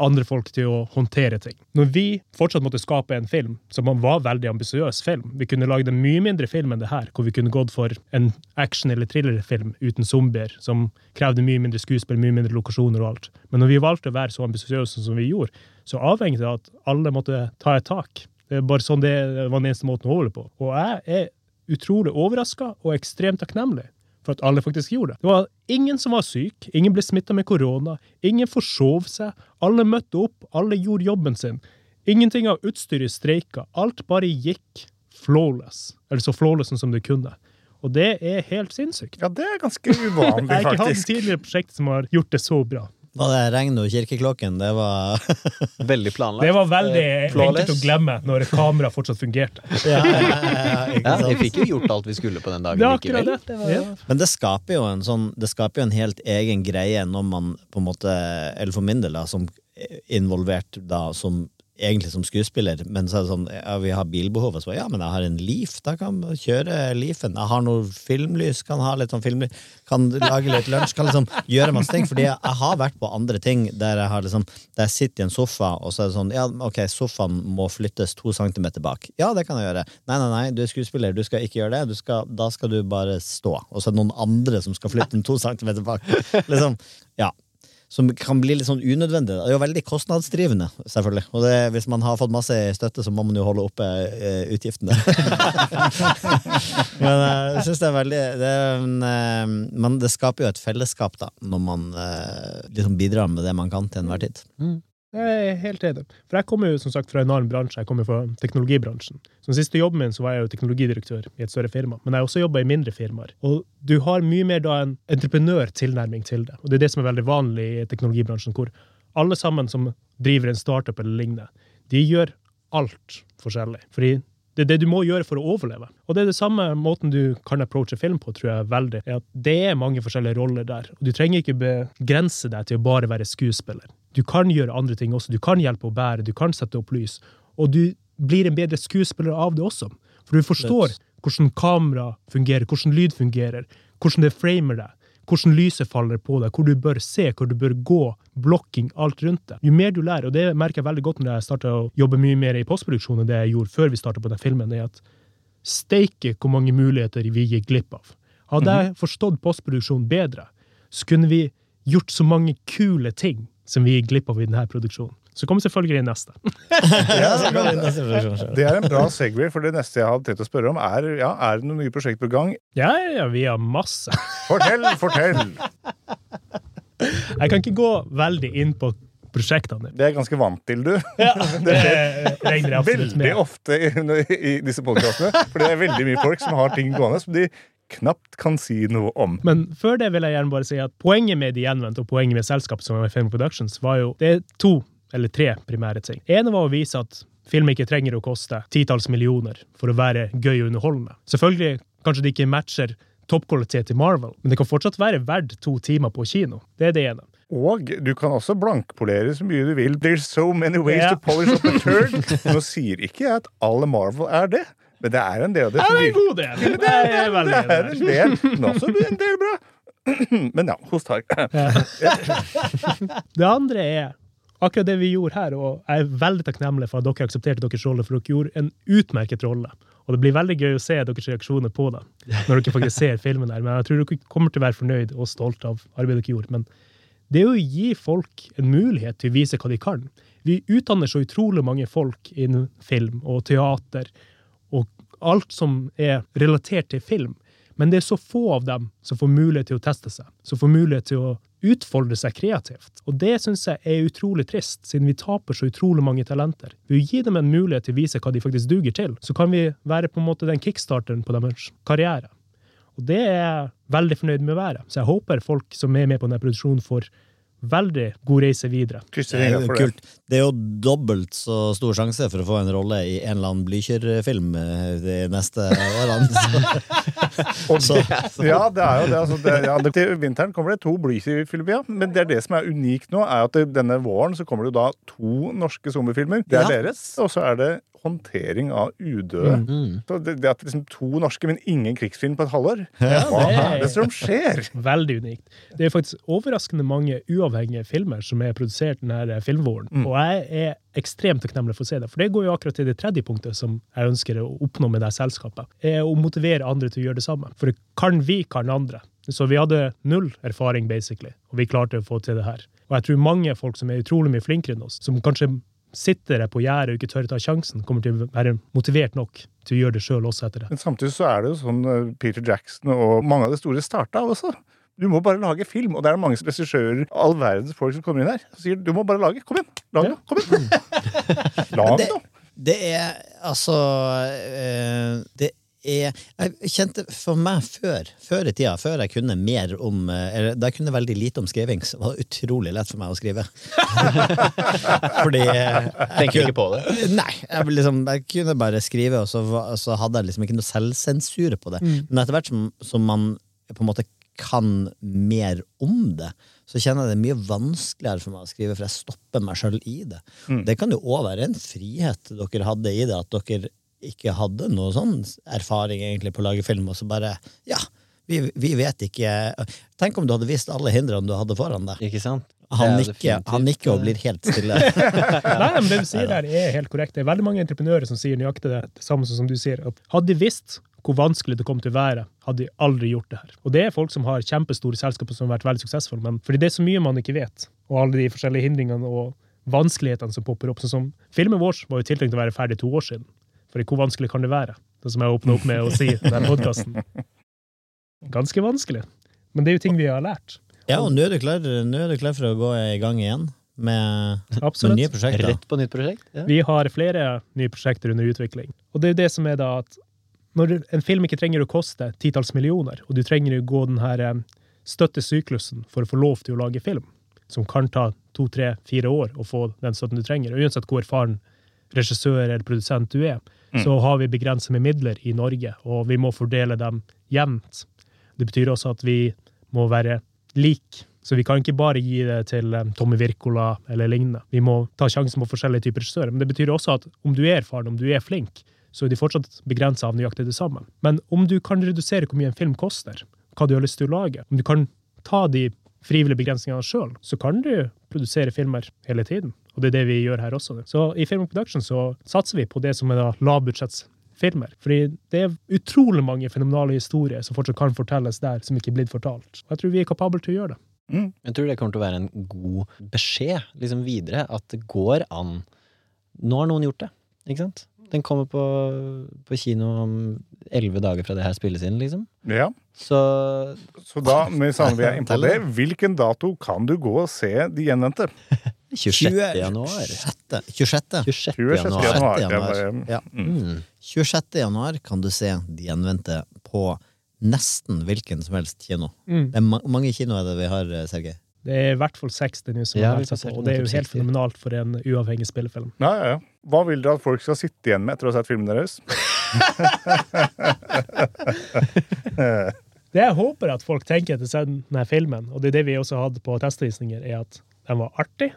andre folk til å håndtere ting. Når vi fortsatt måtte skape en film, som var veldig ambisiøs film Vi kunne lagd en mye mindre film enn det her, hvor vi kunne gått for en action- eller thrillerfilm uten zombier, som krevde mye mindre skuespill, mye mindre lokasjoner og alt. Men når vi valgte å være så ambisiøse som vi gjorde, så avhengig av at alle måtte ta et tak. Det er bare sånn det var den eneste måten å holde på. Og jeg er utrolig overraska og ekstremt takknemlig for at alle faktisk gjorde det. Det var ingen som var syk, ingen ble smitta med korona, ingen forsov seg, alle møtte opp, alle gjorde jobben sin. Ingenting av utstyret streika, alt bare gikk flawless, eller så flawless som det kunne. Og det er helt sinnssykt. ja, det er ganske uvanlig, Jeg har ikke hatt faktisk. tidligere prosjekt som har gjort det så bra. Var det regn og kirkeklokken? Det var Veldig planlagt. Det var veldig Eh, enkelt å glemme når kameraet fortsatt fungerte. ja, ja, ja, Ja, vi fikk jo gjort alt vi skulle på den dagen Det likevel. det. det var, ja. Men det skaper jo en sånn Det skaper jo en helt egen greie når man på en måte Eller for min del, da, som involvert da, som egentlig som skuespiller, men så er det sånn ja, vi har bilbehovet, så ja, men jeg har en Leaf, da kan jeg kjøre Leafen. Jeg har noe filmlys, kan ha litt sånn filmlys, kan lage litt lunsj, kan liksom gjøre masse ting. Fordi jeg har vært på andre ting der jeg har liksom Der jeg sitter i en sofa, og så er det sånn ja, ok, sofaen må flyttes to centimeter bak. Ja, det kan jeg gjøre. Nei, nei, nei, du er skuespiller, du skal ikke gjøre det. Skal, da skal du bare stå. Og så er det noen andre som skal flytte den to centimeter bak. Liksom, ja som kan bli litt sånn unødvendig. Det er jo veldig kostnadsdrivende, selvfølgelig. Og det, hvis man har fått masse støtte, så må man jo holde oppe eh, utgiftene. Men eh, jeg syns det er veldig det, eh, men det skaper jo et fellesskap, da, når man eh, liksom bidrar med det man kan til enhver tid. Jeg er helt enig. For jeg kommer jo som sagt fra en annen bransje. Jeg kommer fra teknologibransjen. Som siste jobben min så var jeg jo teknologidirektør i et større firma. Men jeg har også jobba i mindre firmaer. Og du har mye mer da en entreprenørtilnærming til det. Og det er det som er veldig vanlig i teknologibransjen, hvor alle sammen som driver en startup eller lignende, de gjør alt forskjellig. Fordi det er det du må gjøre for å overleve. Og det er det samme måten du kan approache film på, tror jeg veldig. er at Det er mange forskjellige roller der. Og du trenger ikke begrense deg til å bare være skuespiller. Du kan gjøre andre ting også. Du kan hjelpe å bære, du kan sette opp lys. Og du blir en bedre skuespiller av det også. For du forstår hvordan kamera fungerer, hvordan lyd fungerer, hvordan det framer deg, hvordan lyset faller på deg, hvor du bør se, hvor du bør gå, blokking, alt rundt deg. Jo mer du lærer, og det merker jeg veldig godt når jeg starta å jobbe mye mer i postproduksjon enn det jeg gjorde før vi starta på den filmen, er at steike hvor mange muligheter vi gikk glipp av. Hadde jeg forstått postproduksjon bedre, så kunne vi gjort så mange kule ting som vi gikk glipp av i denne produksjonen. Så kommer selvfølgelig neste. Ja. Det er en bra segway, for det neste jeg hadde tenkt å spørre om, er ja, er det noen nye prosjekter på gang. Ja, ja, vi har masse. Fortell, fortell! Jeg kan ikke gå veldig inn på prosjektene. Det er jeg ganske vant til, du. Ja, det regner jeg absolutt med. Veldig ofte i, i disse podkastene. For det er veldig mye folk som har ting gående som de knapt kan si noe om. Men før det vil jeg gjerne bare si at poenget med De Gjenvendte og poenget med selskapet som er Film Productions, var jo det er to eller tre primære ting. ene var å vise at film ikke trenger å koste titalls millioner for å være gøy og underholdende. Selvfølgelig kanskje det ikke matcher toppkvalitet i Marvel, men det kan fortsatt være verdt to timer på kino. Det er det ene. Og du kan også blankpolere så mye du vil. There's so many ways yeah. to polish up a turd. Nå sier ikke jeg at alle Marvel er det, men det er en del av det. Ja, det er en god del. Jeg er veldig det er en del, men også en del bra. Men ja, host har Det andre er akkurat det vi gjorde her, og jeg er veldig takknemlig for at dere aksepterte deres rolle, for dere gjorde en utmerket rolle. Og det blir veldig gøy å se deres reaksjoner på det, når dere faktisk ser filmen der. Men jeg tror dere kommer til å være fornøyd og stolt av arbeidet dere gjorde. Men det er å gi folk en mulighet til å vise hva de kan. Vi utdanner så utrolig mange folk innen film og teater og alt som er relatert til film. Men det er så få av dem som får mulighet til å teste seg, som får mulighet til å utfolde seg kreativt. Og det syns jeg er utrolig trist, siden vi taper så utrolig mange talenter. Ved å gi dem en mulighet til å vise hva de faktisk duger til, så kan vi være på en måte den kickstarteren på deres karriere. Og det er jeg veldig fornøyd med å være. Så jeg håper folk som er med på denne produksjonen, får veldig god reise videre. Det er jo kult. Det er jo dobbelt så stor sjanse for å få en rolle i en eller annen Blykjer-film eh, de neste årene. Så, ja, det er jo det. Altså, det ja, til vinteren kommer det to Blücher-filmer, ja. Men det er det som er unikt nå, er at denne våren så kommer det jo da to norske zombiefilmer. Det er Ja. deres, og så er det håndtering av udøde. Mm. Så det, det at liksom to norske, men ingen krigsfilm på et halvår Ja, Hva det er det som skjer? Veldig unikt. Det er faktisk overraskende mange uavhengige filmer som er produsert denne filmvåren. Og jeg er ekstremt takknemlig for å se det. For det går jo akkurat til det tredje punktet som jeg ønsker å oppnå med det selskapet. er Å motivere andre til å gjøre det samme. For det kan vi, kan andre. Så vi hadde null erfaring, basically, og vi klarte å få til det her. Og jeg tror mange folk som er utrolig mye flinkere enn oss, som kanskje sitter der på gjerdet og ikke tør å ta sjansen, kommer til å være motivert nok til å gjøre det sjøl også etter det. Men samtidig så er det jo sånn eh, Peter Jackson og mange av de store starta også. Du må bare lage film, og det er mange regissører, all verdens folk som kommer inn her, og sier du må bare lage. Kom igjen! Lag noe! Kom igjen! Lag noe! det er altså øh, Det er Jeg kjente for meg før, før i tida, før jeg kunne mer om eh, eller Da jeg kunne veldig lite om skriving, så var det utrolig lett for meg å skrive. Fordi eh, Tenker ikke på det. Nei, jeg, liksom, jeg kunne bare skrive, og så, så hadde jeg liksom ikke noe selvsensur på det. Men etter hvert som, som man på en måte kan mer om det, så kjenner jeg det er mye vanskeligere for meg å skrive, for jeg stopper meg sjøl i det. Mm. Det kan jo òg være en frihet dere hadde i det, at dere ikke hadde noe sånn erfaring egentlig på å lage film, og så bare Ja, vi, vi vet ikke Tenk om du hadde visst alle hindrene du hadde foran deg. Ikke sant? Han er nikker, han nikker og blir helt stille. Nei, men det du sier der, er helt korrekt. Det er veldig mange entreprenører som sier nøyaktig det, det samme som du sier. At hadde de visst hvor vanskelig det kom til å være, hadde de aldri gjort det her. Og det er folk som har kjempestore selskaper som har vært veldig suksessfulle, men fordi det er så mye man ikke vet, og alle de forskjellige hindringene og vanskelighetene som popper opp. Sånn som filmen vår var jo tiltenkt å være ferdig to år siden. For hvor vanskelig kan det være? Det som jeg åpna opp med å si i denne podkasten. Ganske vanskelig. Men det er jo ting vi har lært. Ja, og nå er du klar, nå er du klar for å gå i gang igjen med, med nye prosjekter. Rett på nytt prosjekt? Ja. Vi har flere nye prosjekter under utvikling. Og det er jo det som er da at når en film ikke trenger å koste titalls millioner, og du trenger å gå den eh, støttesyklusen for å få lov til å lage film, som kan ta to, tre, fire år å få den støtten du trenger, uansett hvor erfaren regissør eller produsent du er, så har vi begrenset med midler i Norge, og vi må fordele dem jevnt. Det betyr også at vi må være like. Så vi kan ikke bare gi det til eh, Tommy Wirkola eller lignende. Vi må ta sjansen på forskjellige typer regissører. Men det betyr også at om du er erfaren, om du er flink, så er de fortsatt begrensa av nøyaktig det samme. Men om du kan redusere hvor mye en film koster, hva du har lyst til å lage, om du kan ta de frivillige begrensningene sjøl, så kan du produsere filmer hele tiden. Og det er det vi gjør her også. Så i Film Production så satser vi på det som er da lavbudsjettsfilmer. Fordi det er utrolig mange fenomenale historier som fortsatt kan fortelles der, som ikke er blitt fortalt. Og jeg tror vi er kapable til å gjøre det. Jeg tror det kommer til å være en god beskjed liksom videre, at det går an. Nå har noen gjort det, ikke sant? Den kommer på, på kino om elleve dager fra det her spilles inn, liksom. Ja. Så Så da, med samme vi er inne på det, hvilken dato kan du gå og se De gjenvendte? 26. januar. 26. 26. 26. 26. januar. januar. januar. Ja. Mm. 26. januar kan du se De gjenvendte på nesten hvilken som helst kino. Mm. Det er ma mange kinoer det vi har, eh, Sergej. Det er i hvert fall 60 nå som Ja, har meldt seg på, og det er jo helt fenomenalt for en uavhengig spillefilm. ja, ja, ja. Hva vil dere at folk skal sitte igjen med etter å ha sett filmen deres? Det jeg håper at folk tenker etter denne filmen, og det er det vi også hadde på testvisninger, er at den var artig,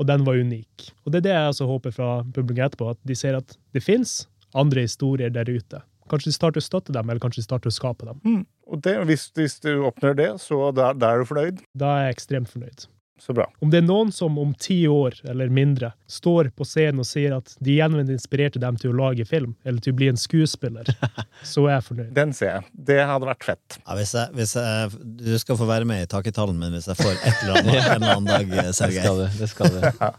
og den var unik. Og det er det jeg også håper fra publikum etterpå, at de ser at det fins andre historier der ute. Kanskje de starter å støtte dem, eller kanskje de starter å skape dem. Mm. Og det, hvis, hvis du oppnår det, så da, da er du fornøyd. Da er jeg ekstremt fornøyd. Så bra. Om det er noen som om ti år eller mindre står på scenen og sier at de gjenvendt inspirerte dem til å lage film, eller til å bli en skuespiller, så er jeg fornøyd. Den ser jeg. Det hadde vært fett. Ja, hvis jeg, hvis jeg, du skal få være med i Taketallen min hvis jeg får et eller annet en eller annen dag, eh, Det Sergej. skal du. Det skal du.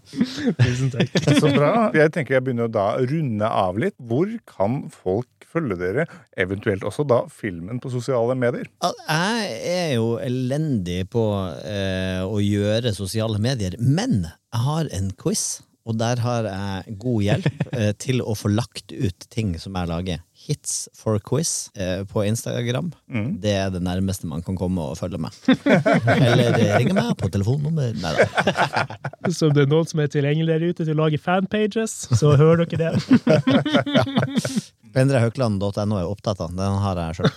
Tusen takk. Så bra. Jeg tenker jeg begynner å da runde av litt. Hvor kan folk følge dere, eventuelt også da filmen på sosiale medier? Jeg er jo elendig på eh, å gjøre sosiale medier, men jeg har en quiz. Og der har jeg god hjelp eh, til å få lagt ut ting som jeg lager. Hits for quiz eh, på Instagram. Mm. Det er det nærmeste man kan komme og følge med. Eller ringe meg på telefonnummer. Nei da. Så om det er noen som er tilgjengelig der ute til å lage fanpages, så hører dere det. Pendrehøkland.no er opptatt av. Den har jeg sjøl.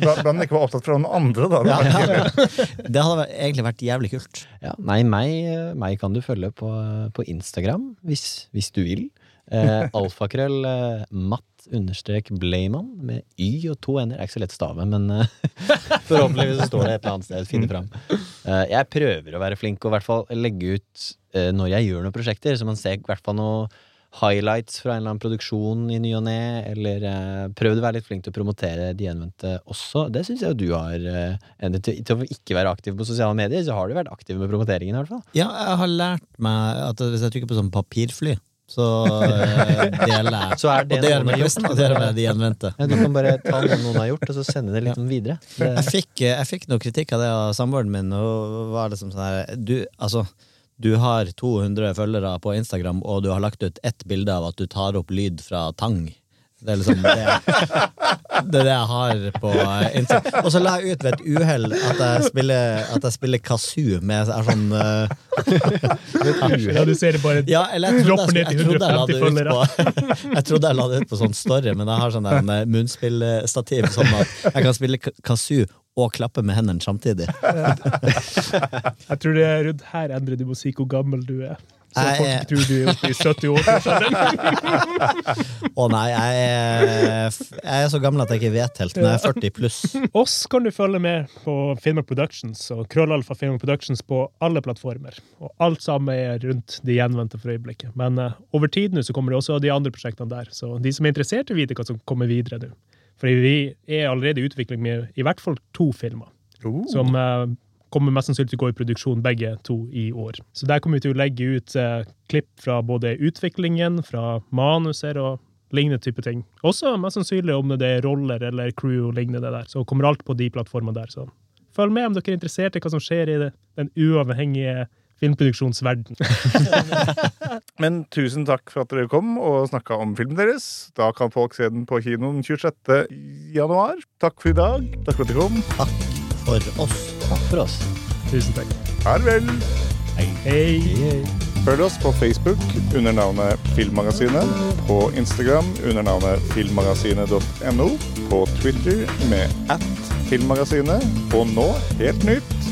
Da den ikke var opptatt fra noen andre, da. Ja, ja. Det hadde egentlig vært jævlig kult. Ja, nei, meg, meg kan du følge på, på Instagram, hvis, hvis du vil. Eh, alfakrøll eh, matt understrek Blayman med Y og to n-er. Det er ikke så lett å stave, men eh, forhåpentligvis står det et eller annet sted. Finne fram. Eh, jeg prøver å være flink og i hvert fall legge ut eh, når jeg gjør noen prosjekter, så man ser i hvert fall noen highlights fra en eller annen produksjon i ny og ne, eller eh, prøvd å være litt flink til å promotere de gjenvendte også. Det syns jeg jo du har. Eh, til, til å ikke være aktiv på sosiale medier, så har du vært aktiv med promoteringen i hvert fall. Ja, jeg har lært meg at hvis jeg trykker på sånn papirfly, så eh, deler jeg. Så er det og det gjør har quizen, og det gjør med de gjenvendte. Ja, du kan bare ta noe noen har gjort, og så sende det litt sånn videre. Jeg Det, fikk, jeg fikk noe kritikk av det av samboeren min, og var liksom sånn her Du, altså du har 200 følgere på Instagram, og du har lagt ut ett bilde av at du tar opp lyd fra tang. Det er liksom det, det er det jeg har på Instagram. Og så la jeg ut ved et uhell at jeg spiller, at jeg spiller kazoo med er sånn uh, Ja, du ser det bare Ja, eller jeg trodde jeg, jeg, trodde jeg la det 150 ut på Jeg trodde jeg la det ut på sånn story, men jeg har sånn der med munnspillstativ, sånn at jeg kan spille ka- kazoo og klappe med hendene samtidig. Jeg tror det er rundt her Endre, du må si hvor gammel du er. Så Jeg folk tror du er oppe i 70 år. Å nei, jeg jeg er så gammel at jeg ikke vet helt, men jeg er 40 pluss. Oss kan du følge med på Finnmark Productions og Krøllalfa Finnmark Productions på alle plattformer. Og alt sammen er rundt de gjenvendte for øyeblikket. Men uh, over tid nå så kommer det også de andre prosjektene der. Så de som er interessert å vite hva som kommer videre nå. For vi er allerede i utvikling med i hvert fall to filmer. Oh. Som eh, kommer mest sannsynlig til å gå i produksjon begge to i år. Så der kommer vi til å legge ut eh, klipp fra både utviklingen, fra manuser og lignende type ting. Også mest sannsynlig om det er roller eller crew og lignende der. Så kommer alt på de plattformene der. Så følg med om dere er interessert i hva som skjer i det, den uavhengige filmproduksjonsverden. Men tusen takk for at dere kom og snakka om filmen deres. Da kan folk se den på kinoen 26. januar. Takk for i dag. Takk for at dere kom. Takk for oss. Takk for oss. Tusen takk. Farvel. Hei! Følg oss på Facebook under navnet Filmmagasinet, på Instagram under navnet filmmagasinet.no, på Twitter med at Filmmagasinet, og nå, helt nytt,